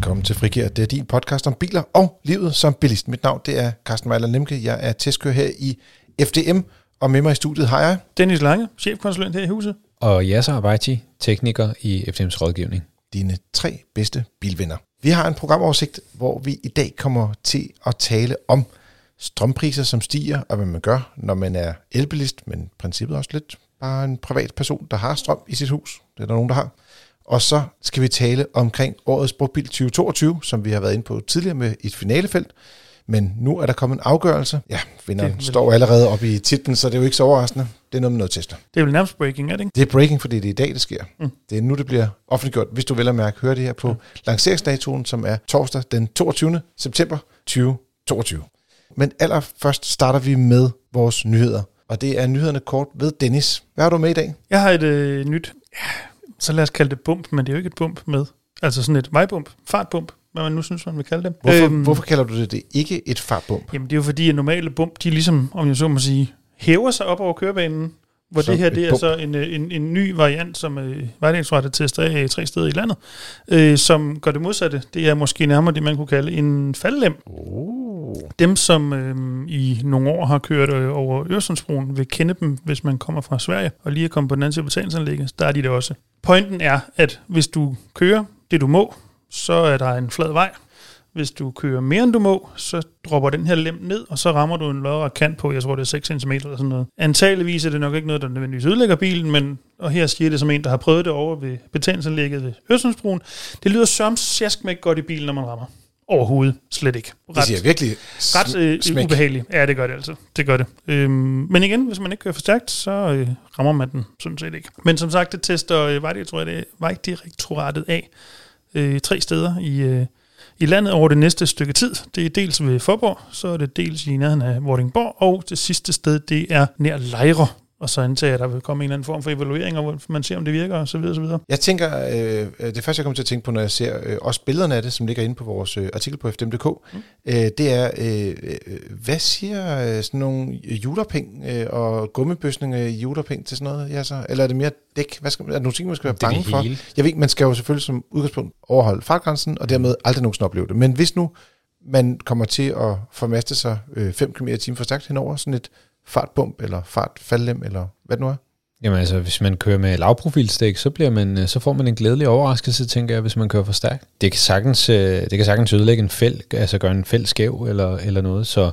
Velkommen til Frigir. Det er din podcast om biler og livet som bilist. Mit navn det er Carsten Mejler Lemke. Jeg er testkører her i FDM, og med mig i studiet har jeg... Dennis Lange, chefkonsulent her i huset. Og Yasser Abaiti, tekniker i FDM's rådgivning. Dine tre bedste bilvenner. Vi har en programoversigt, hvor vi i dag kommer til at tale om strømpriser, som stiger, og hvad man gør, når man er elbilist, men princippet også lidt bare en privat person, der har strøm i sit hus. Det er der nogen, der har. Og så skal vi tale omkring årets brugtbil 2022, som vi har været inde på tidligere med et finalefelt. Men nu er der kommet en afgørelse. Ja, vinderen Det står allerede oppe i titlen, så det er jo ikke så overraskende. Det er noget med noget tester. Det er vel nærmest breaking, er det ikke? Det er breaking, fordi det er i dag, det sker. Mm. Det er nu, det bliver offentliggjort. Hvis du vil at mærke, høre det her på mm. lanceringsdatoen, som er torsdag den 22. september 2022. Men allerførst starter vi med vores nyheder. Og det er nyhederne kort ved Dennis. Hvad har du med i dag? Jeg har et øh, nyt, så lad os kalde det bump, men det er jo ikke et bump med. Altså sådan et vejbump, fartbump, hvad man nu synes, man vil kalde det. Hvorfor, øhm, hvorfor kalder du det, det ikke et fartbump? Jamen det er jo fordi, at normale bump, de ligesom, om jeg så må sige, hæver sig op over kørebanen, hvor Som det her et det er bump. så en, øh, en, en ny variant, som øh, Vejdirektoratet tester af tre steder i landet, øh, som gør det modsatte. Det er måske nærmere det, man kunne kalde en faldlem. Oh. Dem, som øh, i nogle år har kørt øh, over Øresundsbroen, vil kende dem, hvis man kommer fra Sverige og lige er kommet på den anden side af betalingsanlægget. Der er de det også. Pointen er, at hvis du kører det, du må, så er der en flad vej. Hvis du kører mere, end du må, så dropper den her lem ned, og så rammer du en lodret kant på, jeg tror, det er 6 cm eller sådan noget. Antageligvis er det nok ikke noget, der nødvendigvis ødelægger bilen, men, og her siger det som en, der har prøvet det over ved betalingsanlægget ved Øresundsbroen, det lyder som med ikke godt i bilen, når man rammer. Overhovedet slet ikke. Det siger virkelig Ret øh, smæk. ubehageligt. Ja, det gør det altså. Det gør det. Øhm, men igen, hvis man ikke kører for stærkt, så øh, rammer man den sådan set ikke. Men som sagt, det tester øh, Vejdirektoratet af øh, tre steder i, øh, i landet over det næste stykke tid. Det er dels ved Forborg, så er det dels i nærheden af Vordingborg, og det sidste sted, det er nær Lejre. Og så antager jeg, at der vil komme en eller anden form for evaluering, og hvor man ser, om det virker, og så videre, og så videre. Jeg tænker, øh, det første jeg kommer til at tænke på, når jeg ser øh, også billederne af det, som ligger inde på vores øh, artikel på fdm.dk, mm. øh, det er, øh, øh, hvad siger øh, sådan nogle julerpeng øh, og gummibøsninger i julerpeng til sådan noget? Ja, så? Eller er det mere dæk? Hvad skal, er der nogle ting, man skal være Det bange det for? Jeg ved, ikke, man skal jo selvfølgelig som udgangspunkt overholde fartgrænsen, og dermed aldrig nogensinde opleve det. Men hvis nu man kommer til at formaste sig øh, 5 km i timen for stærkt henover sådan et fartbump, eller fartfaldlem, eller hvad det nu er, Jamen altså, hvis man kører med lavprofilstik, så, bliver man, øh, så får man en glædelig overraskelse, tænker jeg, hvis man kører for stærkt. Det kan sagtens, øh, det kan sagtens ødelægge en fæld, altså gøre en fæld skæv eller, eller noget, så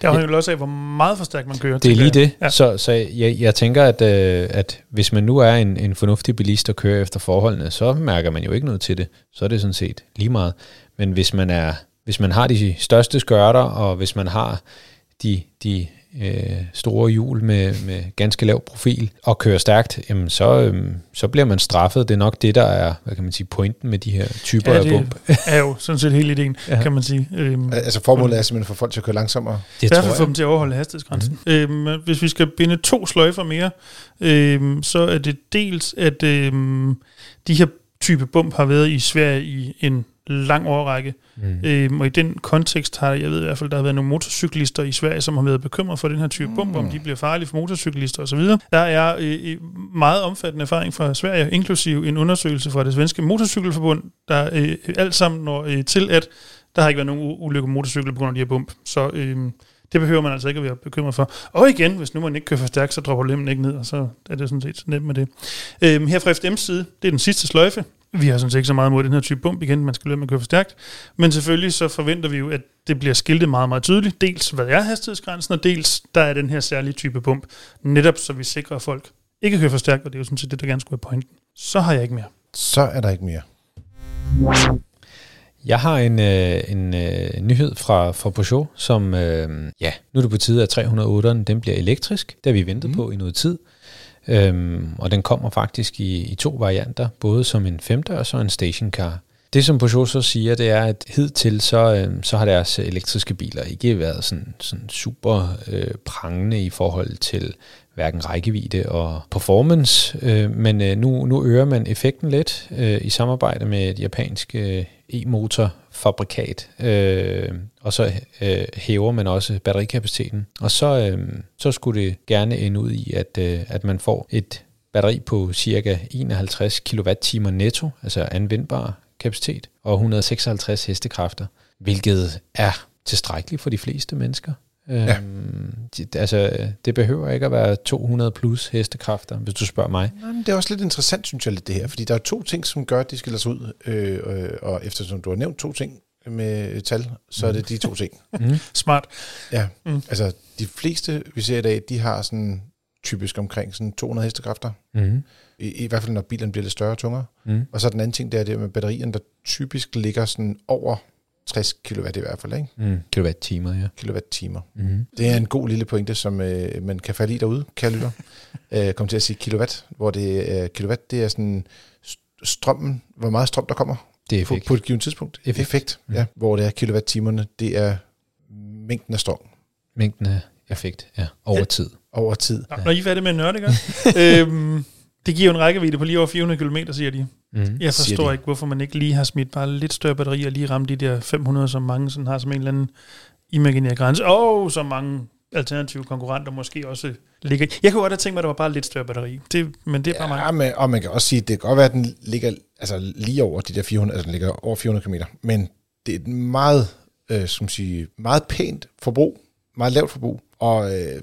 Det afhænger jo også af, hvor meget for stærkt man kører. det er lige det. Ja. Så, så jeg, jeg tænker, at, øh, at hvis man nu er en, en fornuftig bilist og kører efter forholdene, så mærker man jo ikke noget til det. Så er det sådan set lige meget. Men hvis man, er, hvis man har de største skørter, og hvis man har de, de øh, store hjul med, med ganske lav profil og kører stærkt, jamen så, øhm, så bliver man straffet. Det er nok det, der er hvad kan man sige, pointen med de her typer Ja, af bump. er jo sådan set hele ideen, Ja. kan man sige. Øhm, Altså formålet er simpelthen at få folk til at køre langsommere. Det I hvert fald få dem til at overholde hastighedsgrænsen. Mm. Øhm, hvis vi skal binde to sløjfer mere, øhm, så er det dels, at øhm, de her type bump har været i Sverige i en lang årrække. Mm. Øhm, og i den kontekst har jeg ved i hvert fald, der har været nogle motorcyklister i Sverige, som har været bekymret for den her type bump, om de bliver farlige for motorcyklister osv. Der er øh, øh, meget omfattende erfaring fra Sverige, inklusiv en undersøgelse fra det svenske motorcykelforbund, der øh, alt sammen når øh, til, at der har ikke været nogen ulykker med motorcykler på grund af de her bump. Så øh, det behøver man altså ikke at være bekymret for. Og igen, hvis nu man ikke kører for stærkt, så dropper lemmen ikke ned, og så er det sådan set nemt med det. Øhm, her fra FDM's side, det er den sidste sløjfe. Vi har sådan set ikke så meget mod den her type bump igen, man skal lade med at køre for stærkt. Men selvfølgelig så forventer vi jo, at det bliver skiltet meget, meget tydeligt. Dels hvad er hastighedsgrænsen, og dels der er den her særlige type bump. Netop så vi sikrer, at folk ikke kører for stærkt, og det er jo sådan set det, der gerne skulle være pointen. Så har jeg ikke mere. Så er der ikke mere. Jeg har en, øh, en øh, nyhed fra, fra Peugeot, som, øh, ja, nu er det på tide, at 308'eren den bliver elektrisk. Det har vi ventet mm. på i noget tid. Øhm, og den kommer faktisk i, i to varianter, både som en femdørs og en stationcar. Det som Peugeot så siger, det er, at hidtil så, øhm, så har deres elektriske biler ikke været sådan, sådan super øh, prangende i forhold til hverken rækkevidde og performance, øh, men øh, nu, nu øger man effekten lidt øh, i samarbejde med et japansk øh, fabrikat, øh, og så øh, hæver man også batterikapaciteten. Og så, øh, så skulle det gerne ende ud i, at, øh, at man får et batteri på cirka 51 kWh netto, altså anvendbar kapacitet og 156 hestekræfter, hvilket er tilstrækkeligt for de fleste mennesker. Ja. Øhm, de, altså, det behøver ikke at være 200 plus hestekræfter, hvis du spørger mig. Jamen, det er også lidt interessant, synes jeg, lidt det her, fordi der er to ting, som gør, at de skiller sig ud, øh, øh, og eftersom du har nævnt to ting med tal, så er det de to ting. mm. Smart. Ja, mm. altså de fleste, vi ser i dag, de har sådan typisk omkring sådan 200 hestekræfter. Mm. I, I hvert fald, når bilen bliver lidt større og tungere. Mm. Og så den anden ting, det er det med batterierne, der typisk ligger sådan over 60 kW i hvert fald, ikke? Mm. Kilowatt-timer, ja. Kilowatt-timer. Mm. Det er en god lille pointe, som øh, man kan falde i derude, kan lytter. øh, kom til at sige kilowatt, hvor det er kilowatt, det er sådan strømmen, hvor meget strøm der kommer det er på, på et givet tidspunkt. Effekt, effekt mm. ja, hvor det er kilowatt-timerne, det er mængden af strøm. Mængden af effekt, ja, over ja. tid. Over tid. Ja. Når I er færdige med en nørd, ikke? øhm, det giver en rækkevidde på lige over 400 km, siger de. Mm. Jeg forstår ikke, hvorfor man ikke lige har smidt bare lidt større batteri og lige ramt de der 500, som mange sådan har som en eller anden imaginær grænse. Og oh, så mange alternative konkurrenter måske også ligger. Jeg kunne godt have tænkt mig, at der var bare lidt større batteri. Det, men det er bare ja. Men, og man kan også sige, at det kan godt være, at den ligger altså, lige over de der 400, altså den ligger over 400 km. Men det er et meget, øh, som sige, meget pænt forbrug, meget lavt forbrug. Og øh,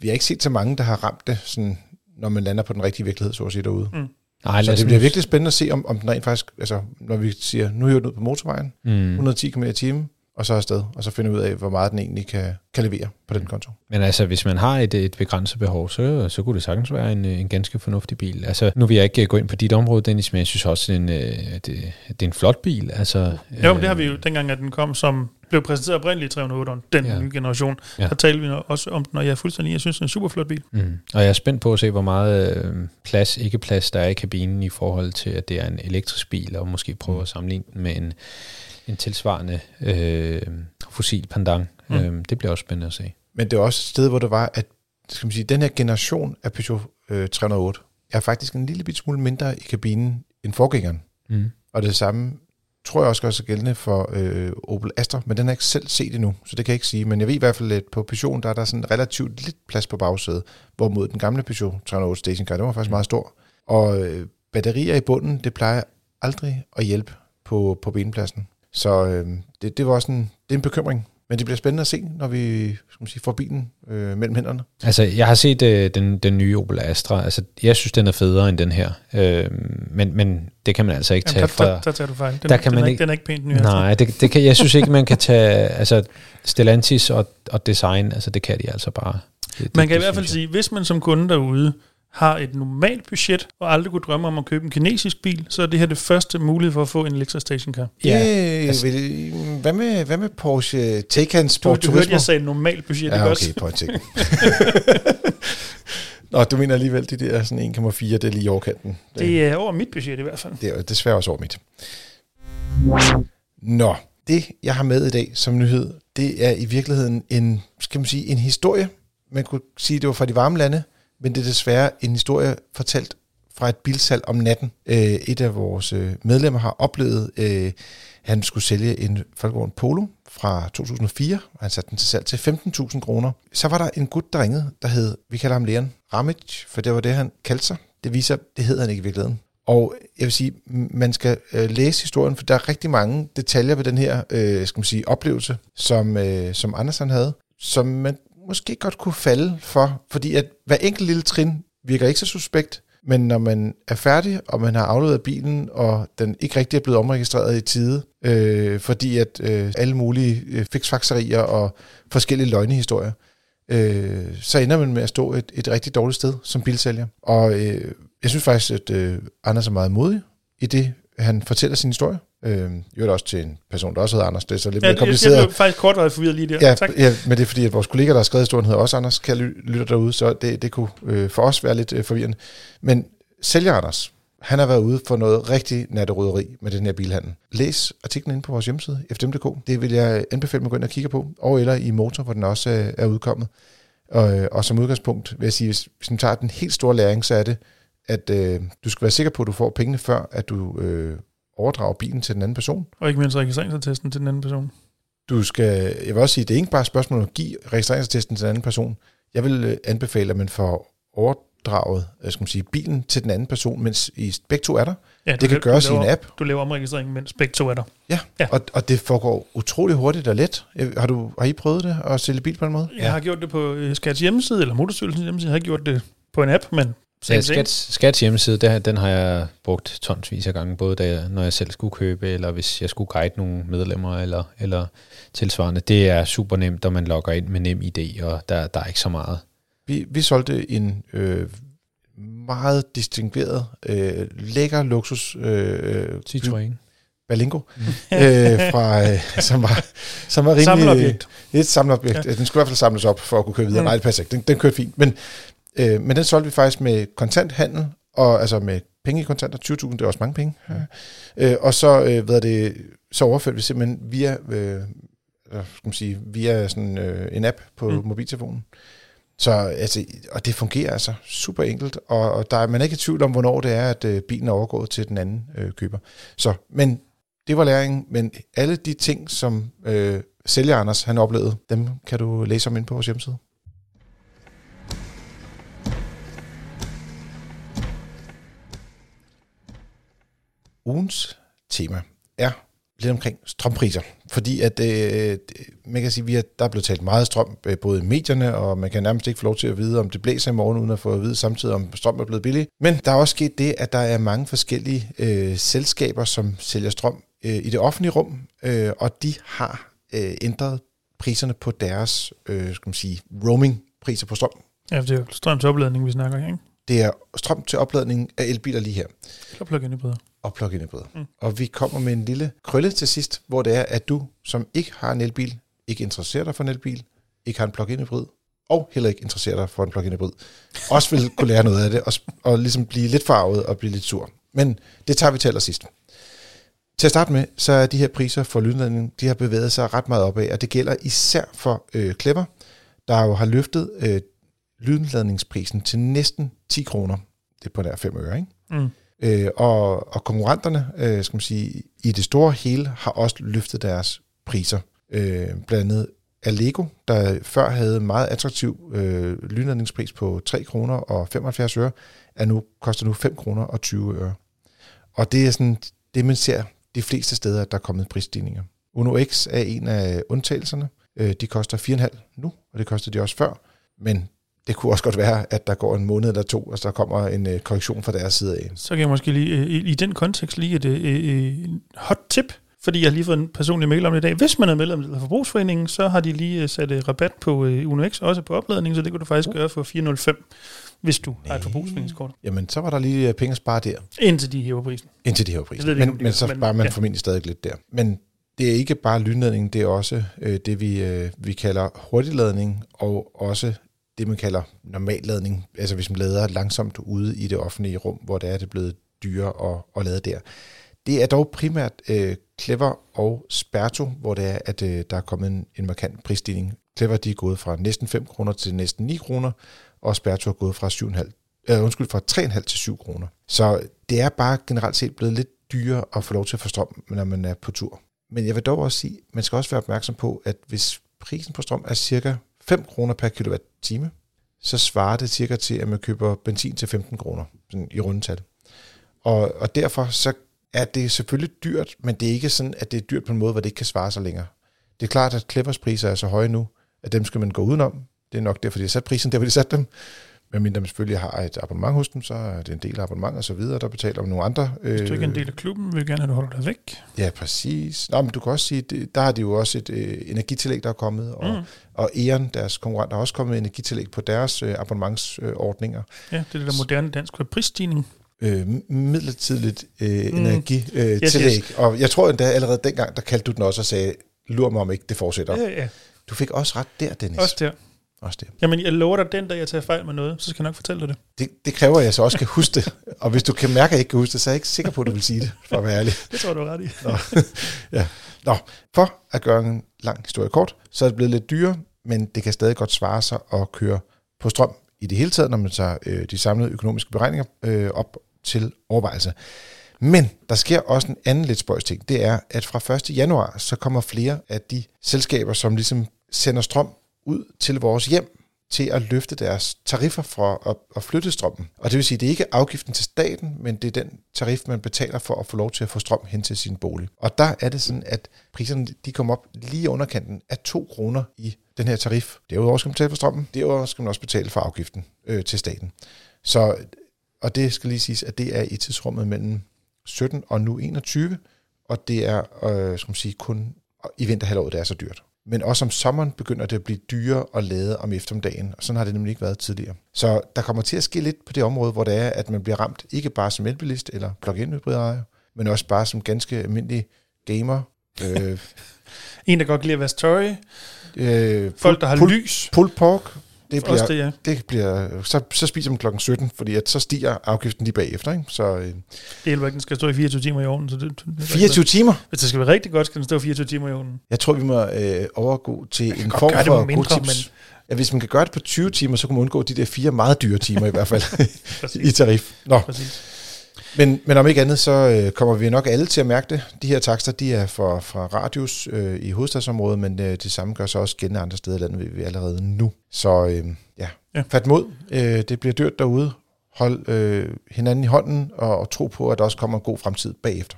vi har ikke set så mange, der har ramt det, sådan, når man lander på den rigtige virkelighed, så at sige, derude. Mm. Nej, så det bliver virkelig spændende at se, om, om den rent faktisk, altså når vi siger, nu hører den ud på motorvejen, mm. 110 km i timen, og så afsted, og så finde ud af, hvor meget den egentlig kan, kan levere på den konto. Men altså, hvis man har et, et begrænset behov, så, så kunne det sagtens være en, en ganske fornuftig bil. Altså, nu vil jeg ikke gå ind på dit område, Dennis, men jeg synes også, at det, det, det er en flot bil. Altså, jo, men det har vi jo, dengang at den kom, som blev præsenteret oprindeligt i 308, den ja. nye generation, ja. der talte vi også om den, og jeg er fuldstændig, jeg synes, det er en super flot bil. Mm. Og jeg er spændt på at se, hvor meget øh, plads, ikke plads, der er i kabinen i forhold til, at det er en elektrisk bil, og måske prøve mm. at sammenligne den med en en tilsvarende øh, fossil pendant. Mm. Øh, det bliver også spændende at se. Men det er også et sted, hvor det var, at skal man sige, den her generation af Peugeot øh, 308 er faktisk en lille bit smule mindre i kabinen end forgængeren. Mm. Og det samme tror jeg også gør sig gældende for øh, Opel Astra, men den har jeg ikke selv set endnu, så det kan jeg ikke sige. Men jeg ved i hvert fald, at på Peugeot, der er der sådan relativt lidt plads på bagsædet, hvorimod den gamle Peugeot 308 Stationcar, den var faktisk mm. meget stor. Og øh, batterier i bunden, det plejer aldrig at hjælpe på, på benpladsen. Så øh, det, det var også en, det er en bekymring. Men det bliver spændende at se, når vi skal man sige, får bilen øh, mellem hænderne. Altså, jeg har set øh, den, den nye Opel Astra. Altså, jeg synes, den er federe end den her. Øh, men, men det kan man altså ikke tage fra... Der, der tager du fejl. Den, der kan den, man er, ikke, den er ikke pænt ny. Nej, det, det kan, jeg synes ikke, man kan tage... Altså, Stellantis og, og design, altså det kan de altså bare. Det, man kan det, i hvert fald sige, hvis man som kunde derude har et normalt budget, og aldrig kunne drømme om at købe en kinesisk bil, så er det her det første mulighed for at få en elektrisk stationcar. Ja, altså, hvad, med, hvad med Porsche Taycan Sport du, du hørte, jeg sagde normalt budget, ja, okay, point Nå, du mener alligevel, det der sådan 1,4, det er lige overkanten. Det er over mit budget i hvert fald. Det er desværre også over mit. Nå, det jeg har med i dag som nyhed, det er i virkeligheden en, skal man sige, en historie. Man kunne sige, det var fra de varme lande, men det er desværre en historie fortalt fra et bilsalg om natten. Øh, et af vores øh, medlemmer har oplevet, at øh, han skulle sælge en Volkswagen Polo fra 2004, og han satte den til salg til 15.000 kroner. Så var der en gut, der ringede, der hed, vi kalder ham Leon Ramage, for det var det, han kaldte sig. Det viser, det hed han ikke i virkeligheden. Og jeg vil sige, man skal øh, læse historien, for der er rigtig mange detaljer ved den her øh, skal man sige, oplevelse, som, øh, som Andersen havde, som man måske godt kunne falde for, fordi at hver enkelt lille trin virker ikke så suspekt, men når man er færdig, og man har afleveret bilen, og den ikke rigtig er blevet omregistreret i tide, øh, fordi at øh, alle mulige øh, fiksfakserier og forskellige løgnehistorier, øh, så ender man med at stå et, et rigtig dårligt sted som bilsælger. Og øh, jeg synes faktisk, at øh, Anders er meget modig i det, han fortæller sin historie. Øh, jo også til en person, der også hedder Anders. Det er så lidt ja, mere kompliceret. Jeg blev faktisk kortvarigt forvirret lige der. Ja, tak. ja, men det er fordi, at vores kollega, der har skrevet historien, hedder også Anders, kan lytte derude, så det, det kunne øh, for os være lidt øh, forvirrende. Men sælger Anders, han har været ude for noget rigtig natteryderi med den her bilhandel. Læs artiklen inde på vores hjemmeside, fdm.dk. Det vil jeg anbefale mig at gå ind og kigge på. Og eller i Motor, hvor den også øh, er udkommet. Og, øh, og som udgangspunkt vil jeg sige, hvis, hvis man tager den helt store læring, så er det, at øh, du skal være sikker på, at du får pengene før, at du øh, overdrager bilen til den anden person. Og ikke mindst registreringsattesten til den anden person. Du skal, jeg vil også sige, det er ikke bare et spørgsmål om at give registreringsattesten til den anden person. Jeg vil øh, anbefale, at man får overdraget øh, skal man sige, bilen til den anden person, mens I begge to er der. Ja, Det kan laver- gøres i du en laver, app. Du laver omregistrering, mens begge to er der. Ja, Ja. Og, og det foregår utrolig hurtigt og let. Øh, Har, du, har I prøvet det, at sælge bil på en måde? Jeg har gjort det på Skats hjemmeside, eller Motorstyrelsens hjemmeside. Jeg har gjort det på en app, men Same. Skats, Skats hjemmeside, der, den har jeg brugt tonsvis af gange, både da jeg, når jeg selv skulle købe, eller hvis jeg skulle guide nogle medlemmer, eller, eller tilsvarende. Det er super nemt, og man logger ind med nem ID, og der, der er ikke så meget. Vi, vi solgte en øh, meget distingueret, øh, lækker luksus øh, Citroën. Berlingo, øh, fra, øh, som, var, som var rimelig... Samleobjekt. Et samleobjekt. Ja. Den skulle i hvert fald samles op for at kunne køre videre. Mm. Mm. Nej, det passer ikke. Den, den kørte fint. Men, øh, men den solgte vi faktisk med kontanthandel, og altså med penge i kontanter. 20.000, det er også mange penge. Mm. Øh, og så, øh, hvad det, så overførte vi simpelthen via, øh, skal man sige, via sådan, øh, en app på Mm. mm. mobiltelefonen. Så altså, og det fungerer altså super enkelt, og, og der er man er ikke i tvivl om, hvornår det er, at øh, bilen er overgået til den anden øh, køber. Så, men det var læringen, men alle de ting, som øh, sælger Anders han oplevede, dem kan du læse om ind på vores hjemmeside. Ugens tema er lidt omkring strømpriser, fordi at øh, man kan sige, vi der er blevet talt meget strøm, øh, både i medierne, og man kan nærmest ikke få lov til at vide, om det blæser i morgen, uden at få at vide samtidig, om strøm er blevet billig. Men der er også sket det, at der er mange forskellige øh, selskaber, som sælger strøm øh, i det offentlige rum, øh, og de har øh, ændret priserne på deres, øh, skal man sige, roaming-priser på strøm. Ja, det er jo strøm til opladning, vi snakker her, ikke? Det er strøm til opladning af elbiler lige her. Eller plug-in hybrider. og plug-in hybrider. Mm. Og vi kommer med en lille krølle til sidst, hvor det er, at du, som ikke har en elbil, ikke interesserer dig for en elbil, ikke har en plug-in hybrid, og heller ikke interesserer dig for en plug-in hybrid, også vil kunne lære noget af det, og, og ligesom blive lidt farvet og blive lidt sur. Men det tager vi til allersidst. Til at starte med, så er de her priser for lydladning, de har bevæget sig ret meget opad, og det gælder især for øh, Clever, der jo har løftet øh, lydladningsprisen til næsten 10 kroner. Det er på der 5 øre, ikke? Mm. Øh, og, og konkurrenterne, øh, skal man sige, i det store hele, har også løftet deres priser. Øh, blandt andet Allego, der før havde en meget attraktiv øh, lynladningspris på 3 kroner og 75 øre, er nu, koster nu 5 kroner og 20 øre. Og det er sådan det, man ser de fleste steder, at der er kommet prisstigninger. Uno X er en af undtagelserne. Øh, de koster 4,5 nu, og det kostede de også før. Men det kunne også godt være, at der går en måned eller to, og så kommer en øh, korrektion fra deres side af. Så kan jeg måske lige, øh, i, i den kontekst lige et øh, øh, hot tip, fordi jeg har lige fået en personlig mail om det i dag. Hvis man er medlem af Forbrugsforeningen, så har de lige øh, sat øh, rabat på øh, Uno X, også på opladning, så det kan du faktisk gøre for 405, hvis du har et forbrugsforeningskort, Jamen, så var der lige øh, penge at spare der, indtil de hæver prisen. indtil de. Jeg ved det Men, men så sparer man ja. formentlig stadig lidt der. Men det er ikke bare lynladning, det er også øh, det, vi, øh, vi kalder hurtigladning, og også det, man kalder normalladning, altså hvis man lader langsomt ude i det offentlige rum, hvor det er, det er blevet dyrere at, at lade der. Det er dog primært øh, Clever og Sperto, hvor det er, at øh, der er kommet en, en markant prisstigning. Clever de er gået fra næsten 5 kroner til næsten 9 kroner, og Sperto er gået fra 7,5 øh, undskyld, fra 3,5 til 7 kroner. Så det er bare generelt set blevet lidt dyrere at få lov til at få strøm, når man er på tur. Men jeg vil dog også sige, man skal også være opmærksom på, at hvis prisen på strøm er cirka 5 kroner per time, så svarer det cirka til, at man køber benzin til 15 kroner sådan i rundtal. Og, og derfor så er det selvfølgelig dyrt, men det er ikke sådan, at det er dyrt på en måde, hvor det ikke kan svare sig længere. Det er klart, at Clevers priser er så høje nu, at dem skal man gå udenom. Det er nok derfor, de har sat prisen der, hvor de satte dem. Men mindre man selvfølgelig har et abonnement hos dem, så er det en del af abonnement og så videre, der betaler om nogle andre. Hvis du ikke er en del af klubben, vil jeg gerne have, at du holder dig væk. Ja, præcis. Nå, men du kan også sige, det, der har de jo også et øh, energitillæg, der er kommet, og, Mm. og E.ON, deres konkurrent, har også kommet med energitillæg på deres øh, abonnementsordninger. Ja, det er det der moderne dansk prisstigning. Øh, midlertidigt øh, mm. energitillæg. Øh, Yes, tillæg. yes. Og jeg tror endda allerede dengang, der kaldte du den også og sagde, lur mig om ikke det fortsætter. Ja, ja, Du fik også ret der, Dennis. også der. Også der. Jamen, jeg lover dig, den dag jeg tager fejl med noget, så skal jeg nok fortælle dig det. Det, det kræver, at jeg så også kan huske det. Og hvis du kan mærke, at jeg ikke kan huske det, så er jeg ikke sikker på, at du vil sige det, for at være ærlig. Det tror du er ret i. Nå. ja. Nå, for at gøre en lang historie kort, så er det blevet lidt dyrere, men det kan stadig godt svare sig at køre på strøm i det hele taget, når man tager øh, de samlede økonomiske beregninger øh, op til overvejelse. Men der sker også en anden lidt spøjs ting. Det er, at fra 1. januar, så kommer flere af de selskaber, som ligesom sender strøm ud til vores hjem, til at løfte deres tariffer for at, at flytte strømmen. Og det vil sige, at det er ikke afgiften til staten, men det er den tarif, man betaler for at få lov til at få strøm hen til sin bolig. Og der er det sådan, at priserne de kommer op lige under kanten af 2 kroner i den her tarif. Derudover skal man betale for strømmen, derudover skal man også betale for afgiften øh, til staten. Så, og det skal lige siges, at det er i tidsrummet mellem 17 og nu 21, og det er øh, skal man sige, kun i vinterhalvåret, det er så dyrt. Men også om sommeren begynder det at blive dyrere at lade om eftermiddagen, og sådan har det nemlig ikke været tidligere. Så der kommer til at ske lidt på det område, hvor det er, at man bliver ramt ikke bare som elbilist eller plug-in hybridejer, men også bare som ganske almindelig gamer. Øh, en, der godt kan lide at vaske tøj. Øh, Folk, der har pull, lys. Pulled pork. Det bliver, det, ja. det bliver, så, så spiser man klokken 17, fordi at så stiger afgiften lige bagefter. Ikke? Så, øh, ikke, den skal stå i 24 timer i ovnen. Så det, det 24 timer? Hvis det skal være rigtig godt, skal den stå 24 timer i ovnen. Jeg tror, vi må øh, overgå til en form for mindre, gode tips. Men... Ja, hvis man kan gøre det på 20 timer, så kan man undgå de der fire meget dyre timer i hvert fald i tarif. Nå. Præcis. Men, men om ikke andet, så øh, kommer vi nok alle til at mærke det. De her takster, de er fra, fra radius øh, i hovedstadsområdet, men øh, det samme gør så også gældende andre steder i landet, vi, vi allerede nu. Så øh, ja. ja, fat mod. Øh, det bliver dyrt derude. Hold øh, hinanden i hånden og, og tro på, at der også kommer en god fremtid bagefter.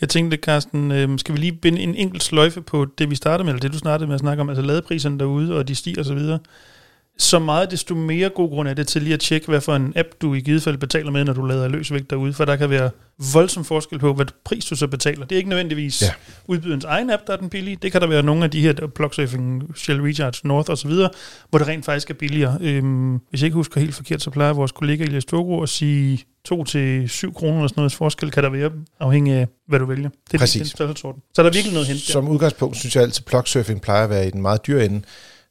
Jeg tænkte, Carsten, øh, skal vi lige binde en enkelt sløjfe på det, vi startede med, eller det, du startede med at snakke om, altså ladepriserne derude, og de stiger osv., så meget desto mere god grund er det til lige at tjekke, hvad for en app du i givet fald betaler med, når du lader løs vægt derude, for der kan være voldsom forskel på, hvad pris du så betaler. Det er ikke nødvendigvis ja. udbyderens egen app, der er den billige. Det kan der være nogle af de her, der Plugsurfing, Shell Recharge, North osv., hvor det rent faktisk er billigere. Øhm, hvis jeg ikke husker helt forkert, så plejer vores kollega Elias Togo at sige 2 til 7 kroner eller sådan noget forskel kan der være, afhængig af, hvad du vælger. Det er Præcis. Den Så er der virkelig noget hente Som udgangspunkt synes jeg altid, at Plugsurfing plejer at være i den meget dyre ende.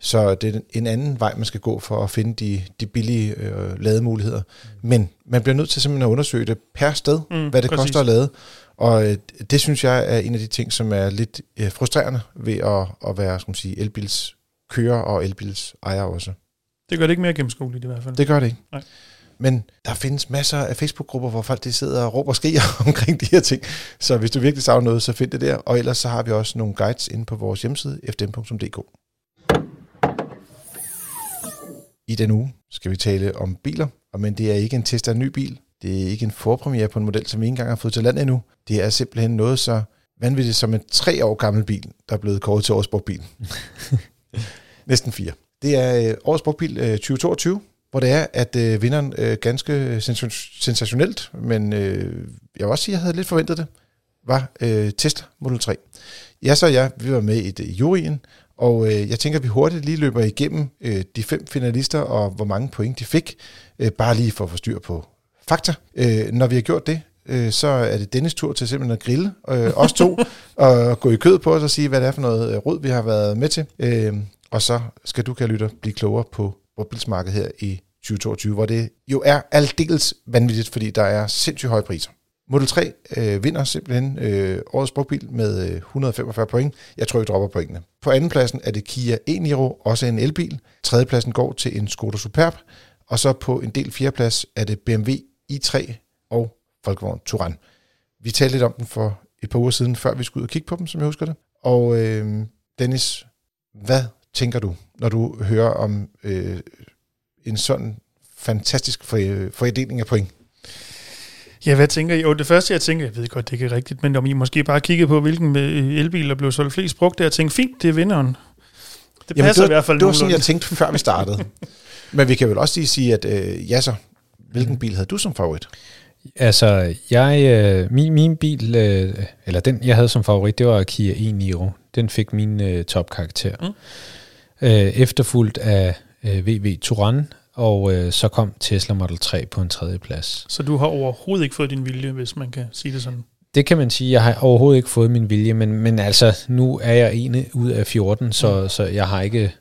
Så det er en anden vej, man skal gå for at finde de, de billige øh, lademuligheder. Men man bliver nødt til simpelthen at undersøge det per sted, mm, hvad det præcis. koster at lade. Og øh, det synes jeg er en af de ting, som er lidt øh, frustrerende ved at, at være skal man sige, elbils kører og elbils ejer også. Det gør det ikke mere gennemskueligt i hvert fald. Det gør det ikke. Nej. Men der findes masser af Facebook-grupper, hvor folk de sidder og råber og skriger omkring de her ting. Så hvis du virkelig savner noget, så find det der. Og ellers så har vi også nogle guides inde på vores hjemmeside, fdm.dk. I den uge skal vi tale om biler, men det er ikke en test af en ny bil. Det er ikke en forpremiere på en model, som vi ikke engang har fået til land endnu. Det er simpelthen noget så vanvittigt som en tre år gammel bil, der er blevet kåret til årets brugtbil. Næsten fire. Det er øh, årets brugtbil 2022, hvor det er, at øh, vinderen øh, ganske sensationelt, men øh, jeg vil også sige, at jeg havde lidt forventet det, var øh, Tesla Model 3. Ja, så ja, vi var med i det, juryen, og øh, jeg tænker, at vi hurtigt lige løber igennem øh, de fem finalister, og hvor mange point de fik, øh, bare lige for at få styr på fakta. Øh, når vi har gjort det, øh, så er det Dennis tur til simpelthen at grille øh, os to, og gå i kød på os og sige, hvad det er for noget øh, råd, vi har været med til. Øh, og så skal du, kære lytter, blive klogere på brugtbilsmarkedet her i 2022, hvor det jo er aldeles vanvittigt, fordi der er sindssygt høje priser. Model 3 øh, vinder simpelthen øh, årets brugbil med øh, 145 point. Jeg tror, vi dropper pointene. På andenpladsen er det Kia e-Niro, også en elbil. Tredjepladsen går til en Skoda Superb. Og så på en del fjerdeplads er det BMW i3 og Volkswagen Touran. Vi talte lidt om den for et par uger siden, før vi skulle ud og kigge på dem, som jeg husker det. Og øh, Dennis, hvad tænker du, når du hører om øh, en sådan fantastisk fordeling af point? Ja, hvad tænker I? Jo, det første, jeg tænker, jeg ved godt, det ikke er rigtigt, men om I måske bare kigger på, hvilken øh, elbil, der blev solgt flest brugt, der tænker, fint, det er vinderen. Det Jamen, passer det var, i hvert fald Det var sådan, jeg tænkte, før vi startede. men vi kan vel også lige sige, at øh, ja så, hvilken bil havde du som favorit? Altså, jeg, øh, min, min bil, øh, eller den, jeg havde som favorit, det var Kia e-Niro. Den fik min øh, topkarakter. Mm. Øh, efterfulgt af øh, VW Touran, og øh, så kom Tesla Model 3 på en tredje plads. Så du har overhovedet ikke fået din vilje, hvis man kan sige det sådan? Det kan man sige. Jeg har overhovedet ikke fået min vilje, men, men altså, nu er jeg ene ud af 14, så, mm. så jeg har ikke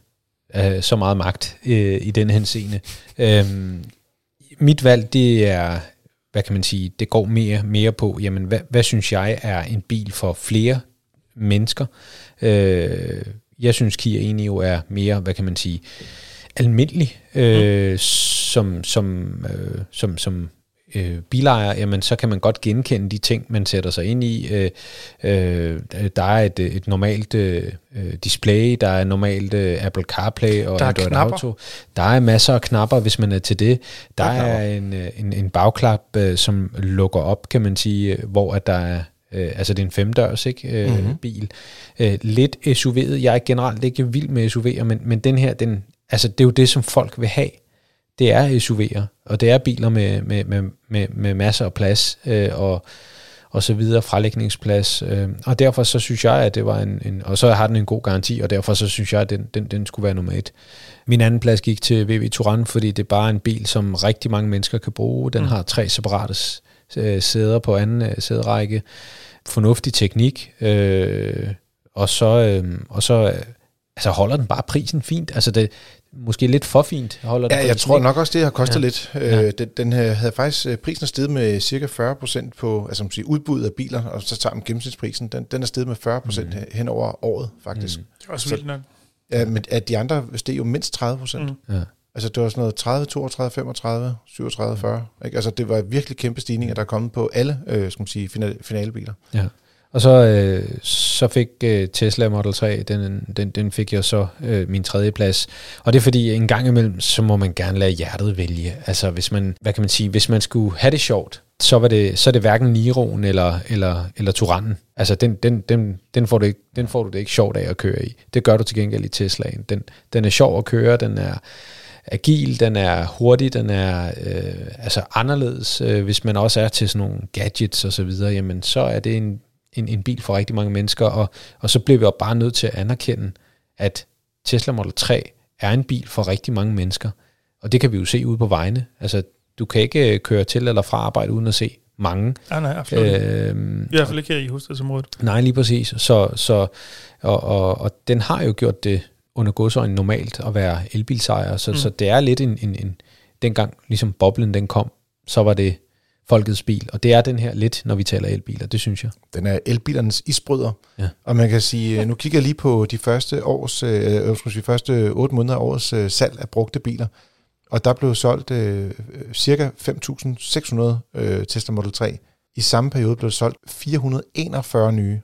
øh, så meget magt øh, i den henseende. Øhm, mit valg, det er, hvad kan man sige, det går mere, mere på, jamen, hvad, hvad synes jeg er en bil for flere mennesker? Øh, jeg synes, Kia jo er mere, hvad kan man sige, almindelig, øh, mm. som, som, øh, som, som øh, bilejer, jamen så kan man godt genkende de ting, man sætter sig ind i. Øh, øh, der er et, et normalt øh, display, der er normalt øh, Apple CarPlay og Der er Android knapper. Auto. Der er masser af knapper, hvis man er til det. Der, Der er er en, øh, en, en bagklap, øh, som lukker op, kan man sige, øh, hvor at der er Øh, altså det er en femdørs ikke, øh, mm-hmm. bil. Øh, lidt SUV'et. Jeg er generelt ikke vild med SUV'er, men, men den her, den, altså det er jo det, som folk vil have. Det er SUV'er, og det er biler med, med, med, med, med masser af plads øh, og, og så videre, frelægningsplads. Øh, og derfor så synes jeg, at det var en, en, og så har den en god garanti, og derfor så synes jeg, at den, den, den skulle være nummer et. Min anden plads gik til VW Touran, fordi det er bare en bil, som rigtig mange mennesker kan bruge. Den mm. har tre separate øh, sæder på anden øh, sæderække, fornuftig teknik, øh, og så, øh, og så øh, altså holder den bare prisen fint. Altså det måske lidt for fint holder den Ja, jeg tror nok også, det har kostet Ja. ja. lidt. Ja. Øh, den, den havde havde faktisk øh, prisen er steget med cirka 40 procent på altså, man siger, udbuddet af biler, og så tager man gennemsnitsprisen. Den, den er steget med 40 procent mm. hen over året, faktisk. Mm. Det er også Så- vildt nok. Ja, men at de andre steg jo mindst 30 procent. Mm. Mm. Ja. Altså det var sådan noget 30, 32, 35, 37, 40. Ikke? Altså det var virkelig kæmpe stigninger, der er kommet på alle øh, skal man sige, final, finalebiler. Ja. Og så, øh, så fik øh, Tesla Model 3, den, den, den fik jeg så øh, min tredje plads. Og det er fordi, en gang imellem, så må man gerne lade hjertet vælge. Altså hvis man, hvad kan man sige, hvis man skulle have det sjovt, så, var det, så er det hverken Niroen eller, eller, eller Turanen. Altså den, den, den, den, får du ikke, den får du det ikke sjovt af at køre i. Det gør du til gengæld i Teslaen. Den, den er sjov at køre, den er agil, den er hurtig, den er øh, altså anderledes. Øh, hvis man også er til sådan nogle gadgets og så videre, jamen så er det en, en, en bil for rigtig mange mennesker, og, og så bliver vi jo bare nødt til at anerkende, at Tesla Model 3 er en bil for rigtig mange mennesker. Og det kan vi jo se ude på vejene. Altså, du kan ikke øh, køre til eller fra arbejde uden at se mange. Nej, nej, absolut. Øh, Øh, I hvert fald ikke her i hovedstadsområdet. Nej, lige præcis. Så, så, og, og, og den har jo gjort det under godsøjne normalt at være elbilsejer, så, mm. så det er lidt en, en, en, dengang ligesom boblen den kom, så var det folkets bil, og det er den her lidt, når vi taler elbiler, det synes jeg. Den er elbilernes isbryder. Ja. Og man kan sige, øh, nu kigger jeg lige på de første års, øh, øh, skal sige, første 8 måneder af årets øh, salg af brugte biler. Og der blev solgt øh, cirka 5.600 øh, Tesla Model 3. I samme periode blev der solgt 441 nye.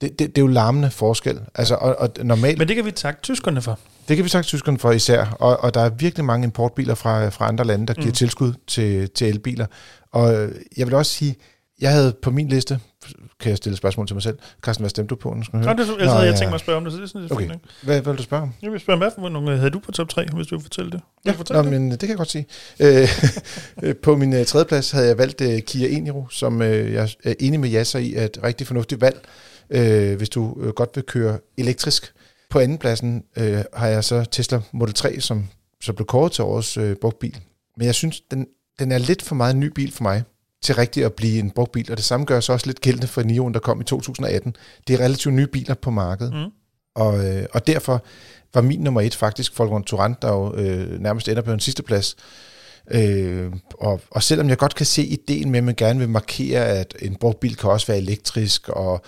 Det, det, det er jo larmende forskel. Altså, og, og normalt, Men det kan vi takke tyskerne for. det kan vi sagt tyskerne for især, og, og der er virkelig mange importbiler fra, fra andre lande, der giver mm. tilskud til, til elbiler. Og øh, jeg vil også sige, jeg havde på min liste, kan jeg stille spørgsmål til mig selv. Carsten, hvad stemte du på? Nu skal jeg Nå, høre. det, ellers havde jeg ja. tænkt mig at spørge om det, så det er sådan lidt Okay. fint. ikke? Hvad, hvad vil du spørge om? Jeg vil spørge, hvad for nogle havde du på top 3, hvis du vil fortælle det? Vil Ja, fortælle nå, det? men det kan jeg godt sige. Øh, øh, på min øh, tredje plads havde jeg valgt øh, Kia Eniro, som øh, jeg er enig med Jasser i er et rigtig fornuftigt valg, øh, hvis du øh, godt vil køre elektrisk. På anden pladsen øh, har jeg så Tesla Model 3, som så blev kåret til årets øh, brugtbil. Men jeg synes, den, den er lidt for meget en ny bil for mig til rigtigt at blive en brugtbil, og det samme gør så også lidt gældende for Nioen, der kom i 2018. Det er relativt nye biler på markedet. Mm. Og, øh, og derfor var min nummer et faktisk Volkswagen Touran, der jo øh, nærmest ender på en sidste plads. Øh, og, og selvom jeg godt kan se ideen med, at man gerne vil markere, at en brugt bil kan også være elektrisk, og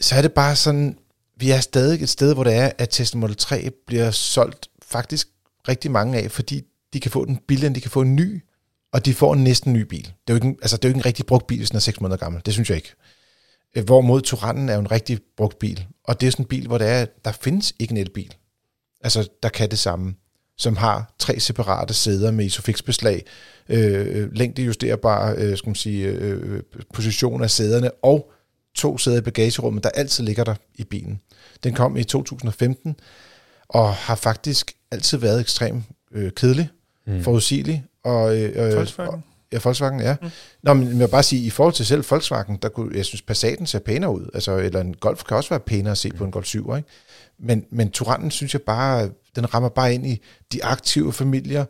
så er det bare sådan, vi er stadig et sted, hvor det er, at Tesla Model 3 bliver solgt faktisk rigtig mange af, fordi de kan få den billigere, end de kan få en ny, og de får en næsten ny bil. Det er jo ikke en, altså, det er jo ikke en rigtig brugt bil, hvis den er 6 måneder gammel. Det synes jeg ikke. Øh, hvorimod Turanen er jo en rigtig brugt bil. Og det er sådan en bil, hvor det er, der findes ikke en elbil. Altså, der kan det samme. Som har tre separate sæder med isofixbeslag, øh, øh længdejusterbare øh, skal man sige, øh, øh, position af sæderne, og to sæder i bagagerummet, der altid ligger der i bilen. Den kom i 2015, og har faktisk altid været ekstremt øh, kedelig, mm. forudsigelig, og, øh, Volkswagen. Ja, Volkswagen, ja. Mm. Nå, men jeg vil bare sige, i forhold til selv Volkswagen, der kunne, jeg synes, Passaten ser pænere ud. Altså, eller en Golf kan også være pænere at se mm. på en Golf 7, ikke? Men, men Touranten synes jeg bare, den rammer bare ind i de aktive familier,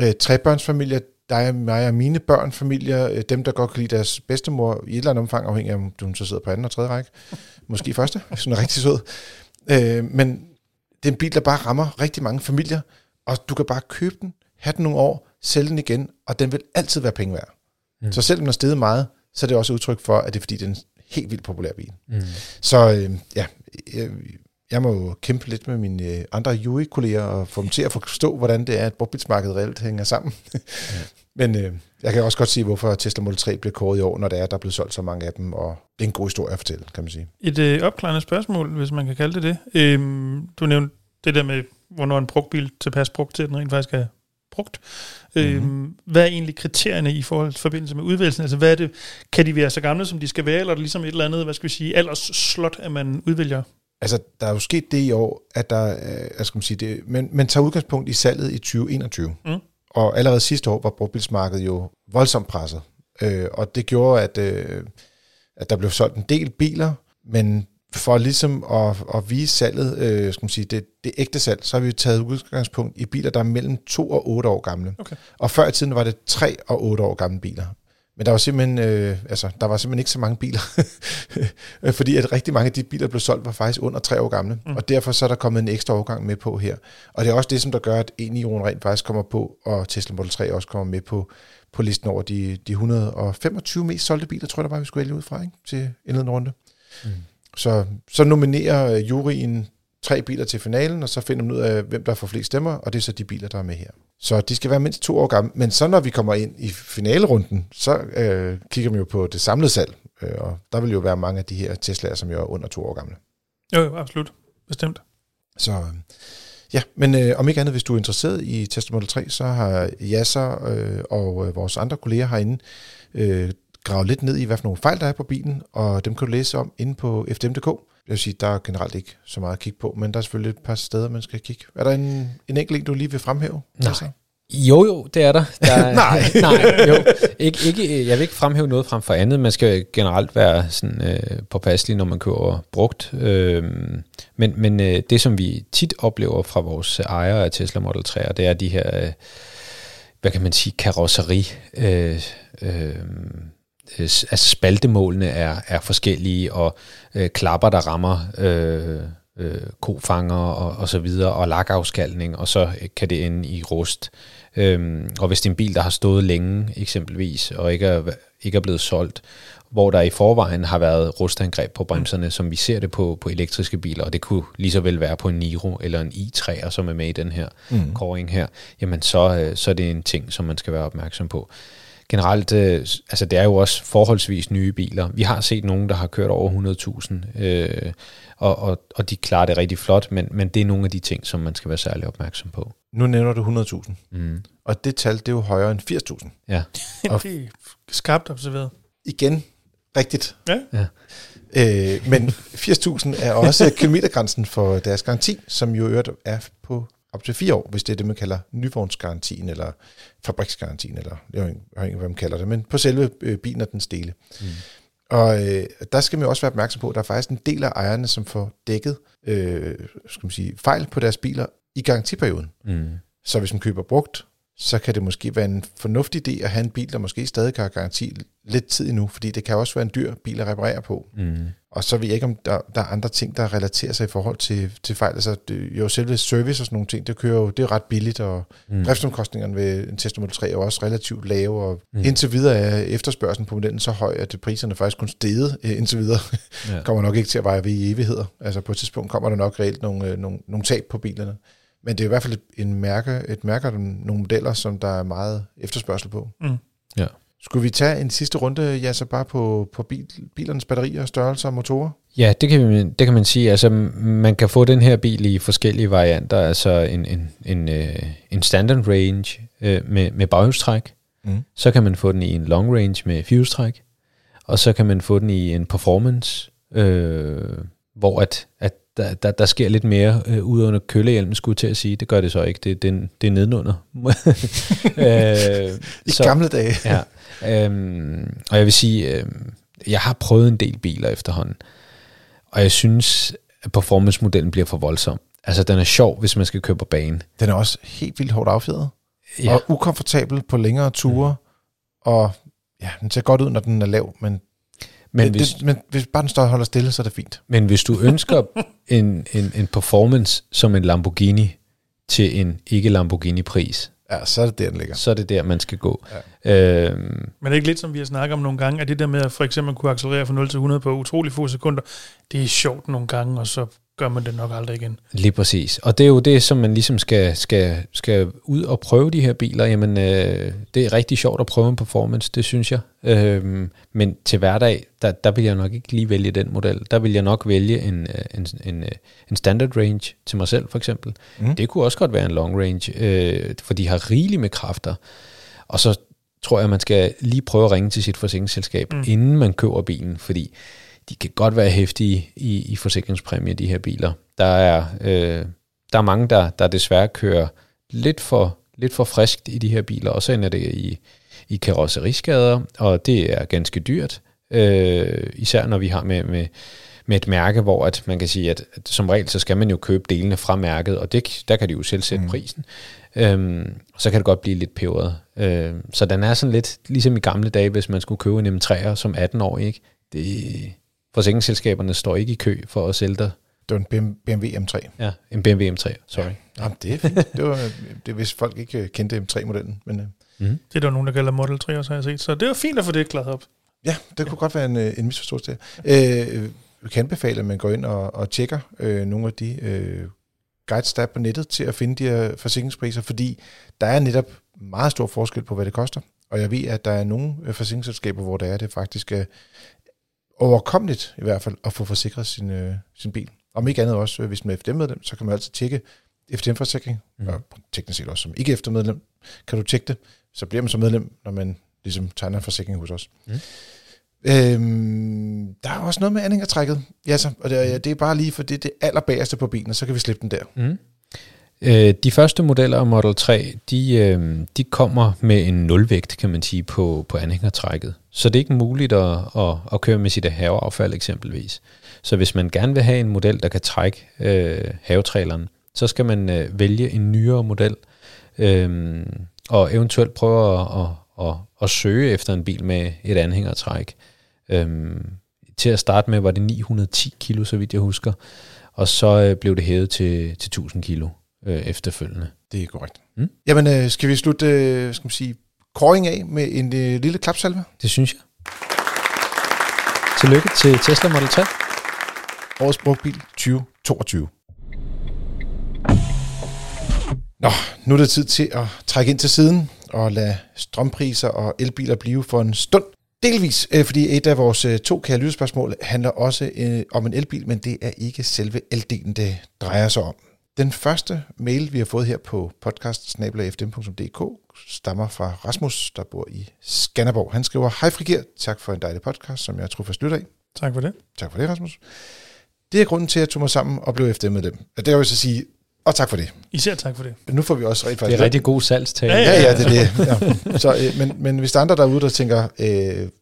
øh, trebørnsfamilier, der er mig og mine børn, familier, øh, dem, der godt kan lide deres bedstemor, i et eller andet omfang, afhængig af, om du så sidder på anden og tredje række. Måske første, hvis hun er rigtig sød. Øh, men det er en bil, der bare rammer rigtig mange familier, og du kan bare købe den, have den nogle år, sælge den igen, og den vil altid være penge værd. Mm. Så selvom den er steget meget, så er det også udtryk for, at det er fordi, det er en helt vildt populær bil. Mm. Så øh, ja, jeg, jeg må jo kæmpe lidt med mine øh, andre UI-kolleger og få dem til at forstå, hvordan det er, at brugtbilsmarkedet reelt hænger sammen. Men øh, jeg kan også godt sige, hvorfor Tesla Model 3 bliver kåret i år, når det er, der er blevet solgt så mange af dem, og det er en god historie at fortælle, kan man sige. Et øh, opklarende spørgsmål, hvis man kan kalde det det. Øhm, du nævnte det der med, hvornår en brugt bil tilpas brugt til, at den rent faktisk er brugt. Mm-hmm. Øhm, hvad er egentlig kriterierne i forhold til forbindelse med udvælgelsen? Altså, hvad er det? Kan de være så gamle, som de skal være, eller er det ligesom et eller andet, hvad skal vi sige, aldersslot, at man udvælger? Altså, der er jo sket det i år, at der, øh, jeg skal man sige det, men man tager udgangspunkt i salget i 2021. Mm. Og allerede sidste år var brugtbilsmarkedet jo voldsomt presset. Øh, og det gjorde, at, øh, at der blev solgt en del biler, men for ligesom at, at vise salget, øh, skal man sige, det, det ægte salg, så har vi taget udgangspunkt i biler, der er mellem 2 og 8 år gamle. Okay. Og før i tiden var det 3 og 8 år gamle biler. Men der var simpelthen, øh, altså, der var simpelthen ikke så mange biler, fordi at rigtig mange af de biler, der blev solgt, var faktisk under tre år gamle, mm. og derfor så er der kommet en ekstra årgang med på her. Og det er også det, som der gør, at en Ion rent faktisk kommer på, og Tesla Model 3 også kommer med på, på listen over de, de 125 mest solgte biler, tror jeg, der var, vi skulle vælge ud fra, ikke? til indledende runde. Mm. Så, så nominerer øh, juryen tre biler til finalen, og så finder man ud af, hvem der får flest stemmer, og det er så de biler, der er med her. Så de skal være mindst to år gamle. Men så når vi kommer ind i finalerunden, så øh, kigger man jo på det samlede salg, øh, og der vil jo være mange af de her Tesla'er, som jo er under to år gamle. Jo, jo, absolut. Bestemt. Så ja, men øh, om ikke andet, hvis du er interesseret i Tesla Model 3, så har Yasser øh, og øh, vores andre kolleger herinde øh, gravet lidt ned i, hvad for nogle fejl der er på bilen, og dem kan du læse om inde på fdm.dk. Jeg vil sige, der er generelt ikke så meget at kigge på, men der er selvfølgelig et par steder, man skal kigge. Er der en, en enkelt en, du lige vil fremhæve? Nej. Altså? Jo, jo, det er der. der er, nej. nej, jo. Ikke, ikke, jeg vil ikke fremhæve noget frem for andet. Man skal generelt være sådan, øh, påpasselig, når man køber brugt. Øh, men men øh, det, som vi tit oplever fra vores ejere af Tesla Model 3, det er de her, øh, hvad kan man sige, karosseri... Øh, øh, øh, altså spaltemålene er, er forskellige, og øh, klapper, der rammer øh, øh, kofanger og, og så videre, og lakafskalning, og så kan det ende i rust. Øhm, og hvis det er en bil, der har stået længe eksempelvis, og ikke er, ikke er blevet solgt, hvor der i forvejen har været rustangreb på bremserne, mm. som vi ser det på, på elektriske biler, og det kunne lige så vel være på en Niro eller en i3, som er med i den her mm. kåring her, jamen så, øh, så er det en ting, som man skal være opmærksom på generelt, øh, altså det er jo også forholdsvis nye biler. Vi har set nogen, der har kørt over 100.000, øh, og, og, og de klarer det rigtig flot, men, men det er nogle af de ting, som man skal være særlig opmærksom på. Nu nævner du 100.000, mm. og det tal, det er jo højere end 80.000. Ja. og det er skarpt observeret. Igen, rigtigt. Ja. ja. Øh, men 80.000 er også kilometergrænsen for deres garanti, som jo øvrigt er på op til fire år, hvis det er det, man kalder nyvognsgarantien, eller fabriksgarantien, eller jeg ved ikke, hvad man kalder det, men på selve øh, bilen og dens dele. Mm. Og øh, der skal man også være opmærksom på, at der er faktisk en del af ejerne, som får dækket øh, skal man sige, fejl på deres biler i garantiperioden. Mm. Så hvis man køber brugt, så kan det måske være en fornuftig idé at have en bil, der måske stadig have garanti lidt tid endnu, fordi det kan også være en dyr bil at reparere på. Mm. Og så ved jeg ikke, om der, der er andre ting, der relaterer sig i forhold til, til fejl. Altså, det, jo, selve service og sådan nogle ting, det kører jo, det er ret billigt, og mm. driftsomkostningerne ved en Tesla Model 3 er jo også relativt lave, og mm. indtil videre er efterspørgselen på modellen så høj, at priserne faktisk kun steget øh, indtil videre. Ja. kommer nok ikke til at veje ved i evigheder. Altså på et tidspunkt kommer der nok reelt nogle, øh, nogle, nogle tab på bilerne. Men det er i hvert fald et, en mærke, et mærke af nogle modeller, som der er meget efterspørgsel på. Mm. Ja. Skulle vi tage en sidste runde, ja, så bare på, på bil, bilernes batterier, størrelser og motorer? Ja, det kan, man, det kan man sige. Altså, man kan få den her bil i forskellige varianter. Altså en, en, en, øh, en standard range øh, med, med baghjulstræk. Mm. Så kan man få den i en long range med firehjulstræk. Og så kan man få den i en performance, øh, hvor at, at der, der, der sker lidt mere øh, ud under kølehjelmen, skulle jeg til at sige. Det gør det så ikke. Det, det, det er nedenunder. øh, I så, gamle dage. ja. Øhm, og jeg vil sige, øh, jeg har prøvet en del biler efterhånden, og jeg synes, at performance-modellen bliver for voldsom. Altså, den er sjov, hvis man skal køre på bane. Den er også helt vildt hårdt affjedret. Ja. Og ukomfortabel på længere ture. Mm. Og ja, den ser godt ud, når den er lav, men men, det, hvis, det, men hvis bare den står og holder stille, så er det fint. Men hvis du ønsker en, en, en performance som en Lamborghini til en ikke-Lamborghini-pris, Ja, så er det der, den ligger. Så er det der, man skal gå. Ja. Øhm, Men det er ikke lidt, som vi har snakket om nogle gange, at det der med at for eksempel kunne accelerere fra 0 til 100 på utrolig få sekunder, det er sjovt nogle gange, og så gør man det nok aldrig igen. Lige præcis. Og det er jo det, som man ligesom skal, skal, skal ud og prøve de her biler. Jamen, øh, det er rigtig sjovt at prøve en performance, det synes jeg. Øh, men til hverdag, der, der vil jeg nok ikke lige vælge den model. Der vil jeg nok vælge en, øh, en, en, øh, en standard range til mig selv, for eksempel. Mm. Det kunne også godt være en long range, øh, for de har rigeligt med kræfter. Og så tror jeg, man skal lige prøve at ringe til sit forsikringsselskab, mm. inden man køber bilen, fordi de kan godt være hæftige i, i forsikringspræmie, de her biler. Der er, øh, der er mange, der, der desværre kører lidt for, lidt for friskt i de her biler, og så ender det i, i karosseriskader, og det er ganske dyrt, øh, især når vi har med, med, med et mærke, hvor at man kan sige, at, at som regel, så skal man jo købe delene fra mærket, og det, der kan de jo selv sætte mm. prisen. Øhm, så kan det godt blive lidt peberet. Øhm, så den er sådan lidt ligesom i gamle dage, hvis man skulle købe en M3'er som 18 år, ikke? Det, forsikringsselskaberne står ikke i kø for at sælge dig. Det var en BMW M3. Ja, en BMW M3, sorry. Ja. Jamen, det er fint. Det, var, det er hvis folk ikke øh, kendte M3-modellen. Men, mm. Det er der nogen, der kalder Model 3 også, har jeg set. Så det var fint at få det klaret op. Ja, det kunne godt være en, øh, en misforståelse der. Øh, vi kan anbefale, at man går ind og, og tjekker øh, nogle af de øh, guides, der er på nettet til at finde de her forsikringspriser, fordi der er netop meget stor forskel på, hvad det koster. Og jeg ved, at der er nogle forsikringsselskaber, hvor der er det faktisk er overkommeligt i hvert fald at få forsikret sin, øh, sin bil. Om ikke andet også, hvis man er FDM-medlem, så kan man altid tjekke FDM-forsikring, mm. og teknisk set også som ikke eftermedlem, kan du tjekke det, så bliver man så medlem, når man ligesom tegner en forsikring hos os. Mm. Øhm, der er også noget med anhængertrækket, ja, så, og det, det er bare lige for det, det allerbagerste på bilen, og så kan vi slippe den der. Mm. Øh, de første modeller af Model 3, de, øh, de kommer med en nulvægt, kan man sige, på, på anhængertrækket. Så det er ikke muligt at, at, at køre med sit haveaffald eksempelvis. Så hvis man gerne vil have en model, der kan trække øh, havetræleren, så skal man øh, vælge en nyere model, øh, og eventuelt prøve at, at, at, at søge efter en bil med et anhængertræk. Øh, til at starte med var det 910 kilo, så vidt jeg husker, og så øh, blev det hævet til, til 1000 kilo øh, efterfølgende. Det er korrekt. Mm? Jamen, øh, skal vi slutte øh, skal man sige, kåring af med en øh, lille klapsalve? Det synes jeg. Tillykke til Tesla Model 3. Årets brugtbil 2022. Nå, nu er det tid til at trække ind til siden og lade strømpriser og elbiler blive for en stund. Delvis, øh, fordi et af vores øh, to kære lytterspørgsmål handler også øh, om en elbil, men det er ikke selve eldelen, det drejer sig om. Den første mail, vi har fået her på podcast stammer fra Rasmus, der bor i Skanderborg. Han skriver, Hej Frigir, tak for en dejlig podcast, som jeg tror først lytter af. Tak for det. Tak for det, Rasmus. Det er grunden til, at jeg tog mig sammen og blev efter med dem. Det jeg så sige, og tak for det. Især tak for det. Nu får vi også rigtig faktisk... Det er rigtig god salgstale. Ja, ja, ja, det er det. Ja. Så, øh, men, men hvis der er andre derude, der tænker, øh,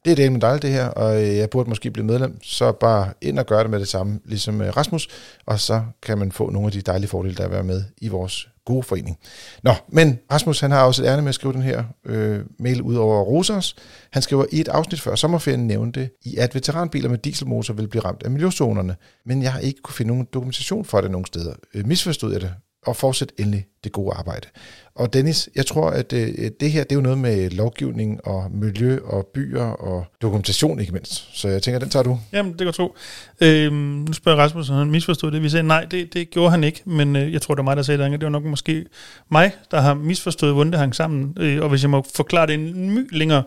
det er det med dig, det her, og øh, jeg burde måske blive medlem, så bare ind og gøre det med det samme, ligesom øh, Rasmus, og så kan man få nogle af de dejlige fordele, der er være med i vores gode forening. Nå, men Rasmus han har også et ærne med at skrive den her øh, mail ud over Rosers. Han skriver, i et afsnit før sommerferien nævnte I, at veteranbiler med dieselmotor vil blive ramt af miljøzonerne, men jeg har ikke kunne finde nogen dokumentation for det nogen steder. Øh, misforstod jeg det? Og fortsæt endelig det gode arbejde. Og Dennis, jeg tror, at øh, det her det er jo noget med lovgivning og miljø og byer og dokumentation ikke mindst. Så jeg tænker, den tager du. Jamen, det kan tro. Øhm, nu spørger Rasmus, om han misforstod det. Vi sagde, nej, det, det gjorde han ikke, men øh, jeg tror, det var mig, der sagde det. Det var nok måske mig, der har misforstået, hvordan det hang sammen. Øh, og hvis jeg må forklare det en my længere,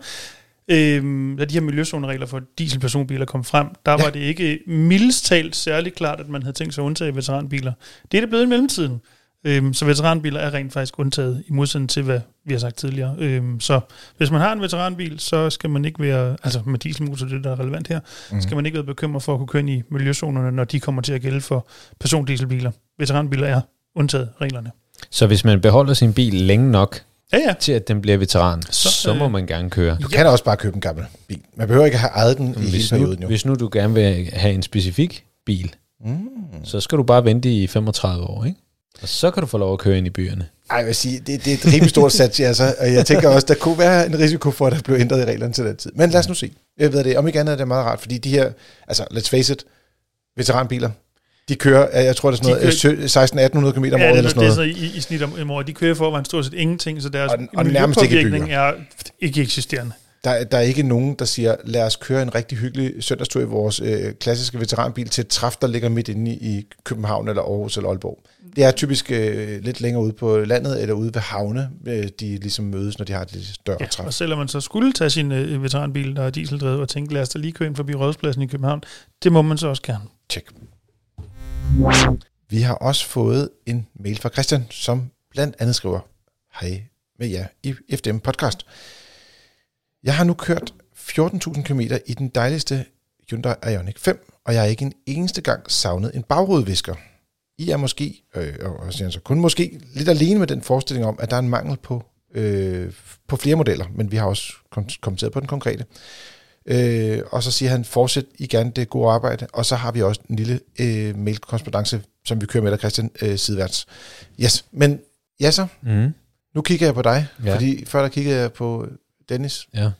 Øhm, da de her miljøzoneregler for dieselpersonbiler kom frem, der ja. var det ikke mildest talt særlig klart, at man havde tænkt sig at undtage veteranbiler. Det er det blevet i mellemtiden. Øhm, så veteranbiler er rent faktisk undtaget, i modsætning til, hvad vi har sagt tidligere. Øhm, så hvis man har en veteranbil, så skal man ikke være, altså med dieselmotor, det der er relevant her, mm. skal man ikke være bekymret for at kunne køre ind i miljøzonerne, når de kommer til at gælde for persondieselbiler. Veteranbiler er undtaget reglerne. Så hvis man beholder sin bil længe nok, ja, ja. til at den bliver veteran, så, så må øh, man gerne køre. Du kan også bare købe en gammel bil. Man behøver ikke have ejet den i hvis hele perioden. Nu, Hvis nu du gerne vil have en specifik bil, mm. så skal du bare vente i 35 år, ikke? Og så kan du få lov at køre ind i byerne. Ej, jeg vil sige, det, det er et rimelig stort sats, altså, og jeg tænker også, der kunne være en risiko for, at der blev ændret i reglerne til den tid. Men lad os nu se. Jeg ved det, om ikke andet er det meget rart, fordi de her, altså let's face it, veteranbiler, de kører, jeg tror det er sådan noget, 16-1800 km om året eller sådan noget. det er så i, i snit om, om året. De kører for, at man stort set ingenting, så deres og, og miljøpåvirkning er ikke eksisterende. Der, der er ikke nogen, der siger, lad os køre en rigtig hyggelig søndagstur i vores øh, klassiske veteranbil til et træf, der ligger midt inde i, København eller Aarhus eller Aalborg. Det er typisk øh, lidt længere ude på landet eller ude ved havne, øh, de ligesom mødes, når de har et lidt større Ja, træf. og selvom man så skulle tage sin øh, veteranbil, der er dieseldrevet, og tænke, lad os da lige køre ind forbi Rådspladsen i København, det må man så også gerne. Tjek. Vi har også fået en mail fra Christian, som blandt andet skriver, hej med jer i FDM Podcast. Jeg har nu kørt 14.000 km i den dejligste Hyundai Ioniq 5, og jeg har ikke en eneste gang savnet en bagrudevisker. I er måske, øh, og siger så kun måske, lidt alene med den forestilling om, at der er en mangel på, øh, på flere modeller, men vi har også kom- kommenteret på den konkrete. Øh, og så siger han, fortsæt I gerne det gode arbejde, og så har vi også en lille øh, mailkorrespondance, som vi kører med dig, Christian, øh, sideværts. Yes, men ja så, Mm. nu kigger jeg på dig. Ja. fordi før der kiggede jeg på Dennis, Ja.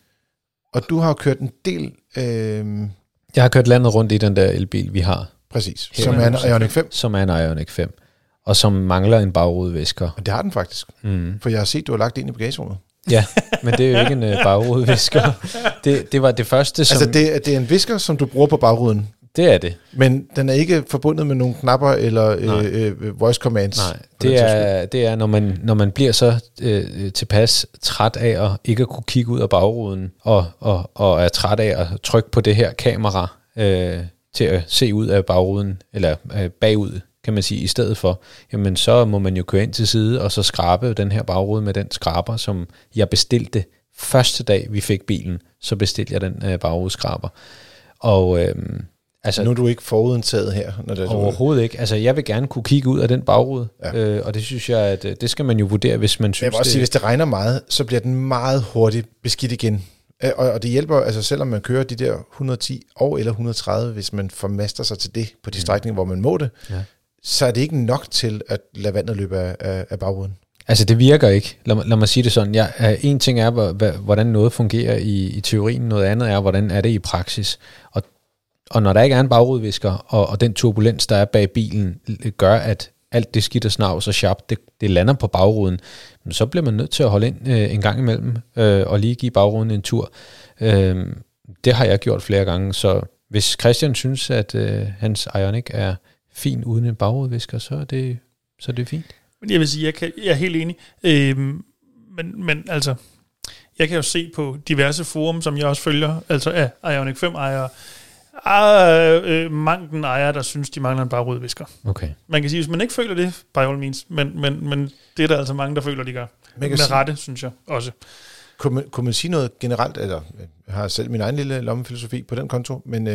og du har jo kørt en del, øh, Jeg har kørt landet rundt i den der elbil, vi har, præcis, Her som er en. Ioniq 5, som er en Ioniq 5, og som mangler en bagrudevisker. og det har den faktisk, Mm. for jeg har set, du har lagt det ind i bagagerummet. Ja, men det er jo ikke en uh, bagrudevisker. Det, det var det første, som... Altså, det, det er en visker, som du bruger på bagruden, det er det. men den er ikke forbundet med nogle knapper eller Nej. øh, øh, voice commands. Nej, det er, det er når, man, når man bliver så øh, tilpas træt af at ikke at kunne kigge ud af bagruden, og, og, og er træt af at trykke på det her kamera øh, til at se ud af bagruden, eller øh, bagud, kan man sige, i stedet for, jamen så må man jo køre ind til side, og så skrabe den her bagrude med den skraber, som jeg bestilte første dag, vi fik bilen, så bestilte jeg den øh, bagrudeskraber. Og øh, altså, Nu er du ikke forudindtaget her, når det er Overhovedet ikke. Altså, jeg vil gerne kunne kigge ud af den bagrude, Ja. øh, og det synes jeg, at øh, det skal man jo vurdere, hvis man Jeg synes, vil også det... sige, hvis det regner meget, så bliver den meget hurtigt beskidt igen. Øh, Og, og det hjælper, altså selvom man kører de der 110 og eller 130, hvis man formaster sig til det på de strækninger, hvor man må det, Ja. så er det ikke nok til at lade vandet løbe af, af, af bagruden. Altså, det virker ikke. Lad, lad mig sige det sådan. Jeg, øh, en ting er, hvordan noget fungerer i, i teorien, noget andet er, hvordan er det i praksis. Og, og når der ikke er en bagrudevisker, og, og den turbulens, der er bag bilen, gør, at alt det skidt og snavs og sharp, det, det lander på bagruden, men så bliver man nødt til at holde ind øh, en gang imellem, øh, og lige give bagruden en tur. Øh, det har jeg gjort flere gange, så hvis Christian synes, at øh, hans Ioniq er fin uden en bagrudevisker, så er det, så er det fint. Men jeg vil sige, jeg, kan, jeg er helt enig. Øh, men, men altså, jeg kan jo se på diverse forum, som jeg også følger, altså af Ioniq 5 ejere, ah, øh, mangen ejere, der synes, de mangler en bagrudevisker. Okay. Man kan sige, hvis man ikke føler det, by all means, men, men, men det er der altså mange, der føler, de gør. Man kan Med sige- rette, synes jeg også. Kunne man, kunne man sige noget generelt, eller jeg har selv min egen lille lommefilosofi på den konto, men øh,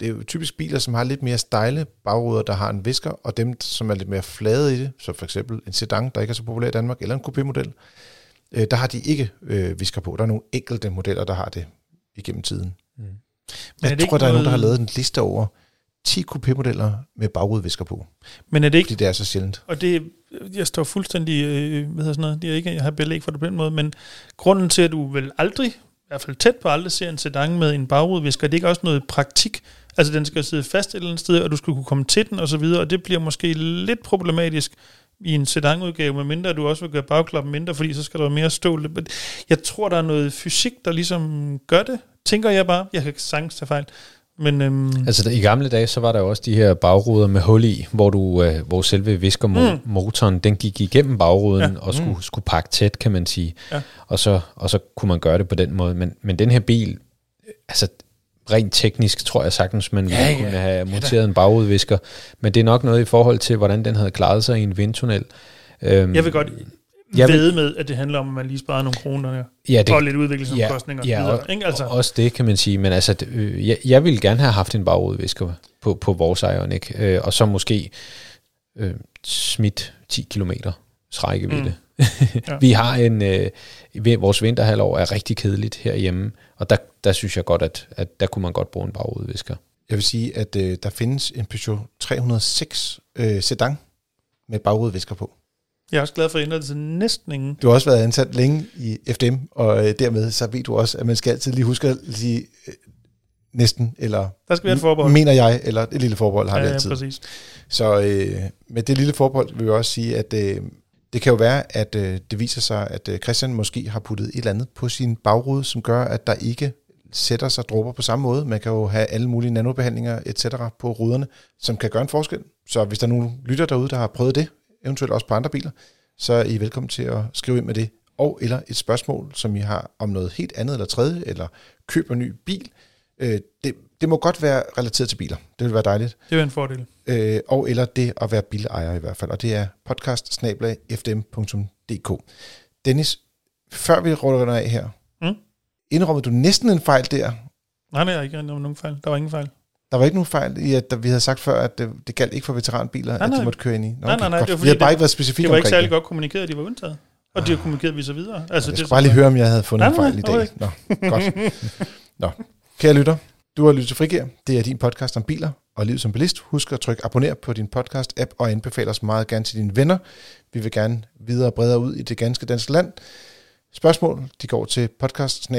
det er jo typisk biler, som har lidt mere stejle bagruder, der har en visker, og dem, som er lidt mere flade i det, så for eksempel en sedan, der ikke er så populær i Danmark, eller en coupé-model, øh, der har de ikke øh, visker på. Der er nogle enkelte modeller, der har det igennem tiden. Men jeg tror, der er nogen, der har noget- lavet en liste over 10 coupé-modeller med bagrudevisker på, Men er det ikke fordi det er så sjældent. Og det, jeg står fuldstændig, øh, hvad hedder sådan noget, det er ikke, jeg har belæg for det på den måde, men grunden til, at du vel aldrig, i hvert fald tæt på aldrig, ser en sedan med en bagrudevisker, det er ikke også noget praktik. Altså, den skal sidde fast et eller andet sted, og du skal kunne komme til den, og så videre, og det bliver måske lidt problematisk i en sedanudgave, medmindre du også vil gøre bagklappen mindre, fordi så skal der være mere stål. Jeg tror, der er noget fysik, der ligesom gør det, tænker jeg bare. Jeg kan sagtens tage fejl. Men øhm, Altså i gamle dage, så var der også de her bagruder med hul i, hvor, du, øh, hvor selve viskermotoren, mm. den gik igennem bagruden Ja. ja. og skulle, skulle pakke tæt, kan man sige. Ja. Og, så, og så kunne man gøre det på den måde. Men, men den her bil, altså rent teknisk tror jeg sagtens, man Ja, ja, ja. kunne have monteret en bagrudevisker. Men det er nok noget i forhold til, hvordan den havde klaret sig i en vindtunnel. Øhm, jeg vil godt Jeg vil- vede med, at det handler om, at man lige sparer nogle kroner der. ja, Det, og lidt udviklingsomkostninger. ja, videre, og, ikke? Altså, og også det kan man sige, men altså, det, øh, jeg, jeg ville gerne have haft en bagrudevisker på, på vores Ioniq, øh, og så måske øh, smidt 10 km rækkevidde. Mm. Ja. Vi har en, øh, vores vinterhalvår er rigtig kedeligt herhjemme, og der, der synes jeg godt, at, at der kunne man godt bruge en bagrudevisker. Jeg vil sige, at øh, der findes en Peugeot 306 øh, sedan med bagrudevisker på. Jeg er også glad for at ændre det til næsten ingen. Du har også været ansat længe i FDM, og øh, dermed så ved du også, at man skal altid lige huske at sige øh, næsten, eller Der skal være et forbehold. mener jeg, eller et lille forbehold har ja, vi ja, altid. præcis. Så øh, med det lille forbehold vil jeg også sige, at øh, Det kan jo være, at øh, det viser sig, at øh, Christian måske har puttet et eller andet på sin bagrude, som gør, at der ikke sætter sig dråber på samme måde. Man kan jo have alle mulige nanobehandlinger etc. på ruderne, som kan gøre en forskel. Så hvis der er nogen lytter derude, der har prøvet det, eventuelt også på andre biler, så er I velkommen til at skrive ind med det. Og eller et spørgsmål, som I har om noget helt andet eller tredje, eller køber en ny bil. Øh, det, det må godt være relateret til biler. Det vil være dejligt. Det er en fordel. Øh, og eller det at være bilejer i hvert fald. Og det er podcast Dennis, før vi ruller den af her, Mm. indrømmede du næsten en fejl der. Nej, nej, ikke nogen fejl. Der var ingen fejl. Der var ikke nogen fejl i, at vi havde sagt før, at det, det galt ikke for veteranbiler, Nej, at de nej. måtte køre ind i. Nå, Nej, nej, nej, godt. det var fordi, vi havde bare det- ikke været specifikke Det var ikke særlig det. godt kommunikeret, de var undtaget. Og de har kommunikeret vi så videre. Altså, Jeg det, skulle bare lige høre, om jeg havde fundet en Nej, fejl nej, i dag. Nå, godt. Nå, kære lytter, du har lyttet til Frigir. Det er din podcast om biler og liv som bilist. Husk at trykke abonner på din podcast-app og anbefale os meget gerne til dine venner. Vi vil gerne videre og bredere ud i det ganske danske land. Spørgsmål, de går til podcast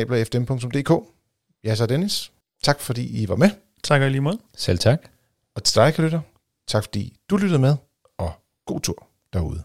Jeg så Dennis. Tak fordi I var med. Tak og lige måde. Selv tak. Og til dig, kære lytter, tak fordi du lyttede med, og god tur derude.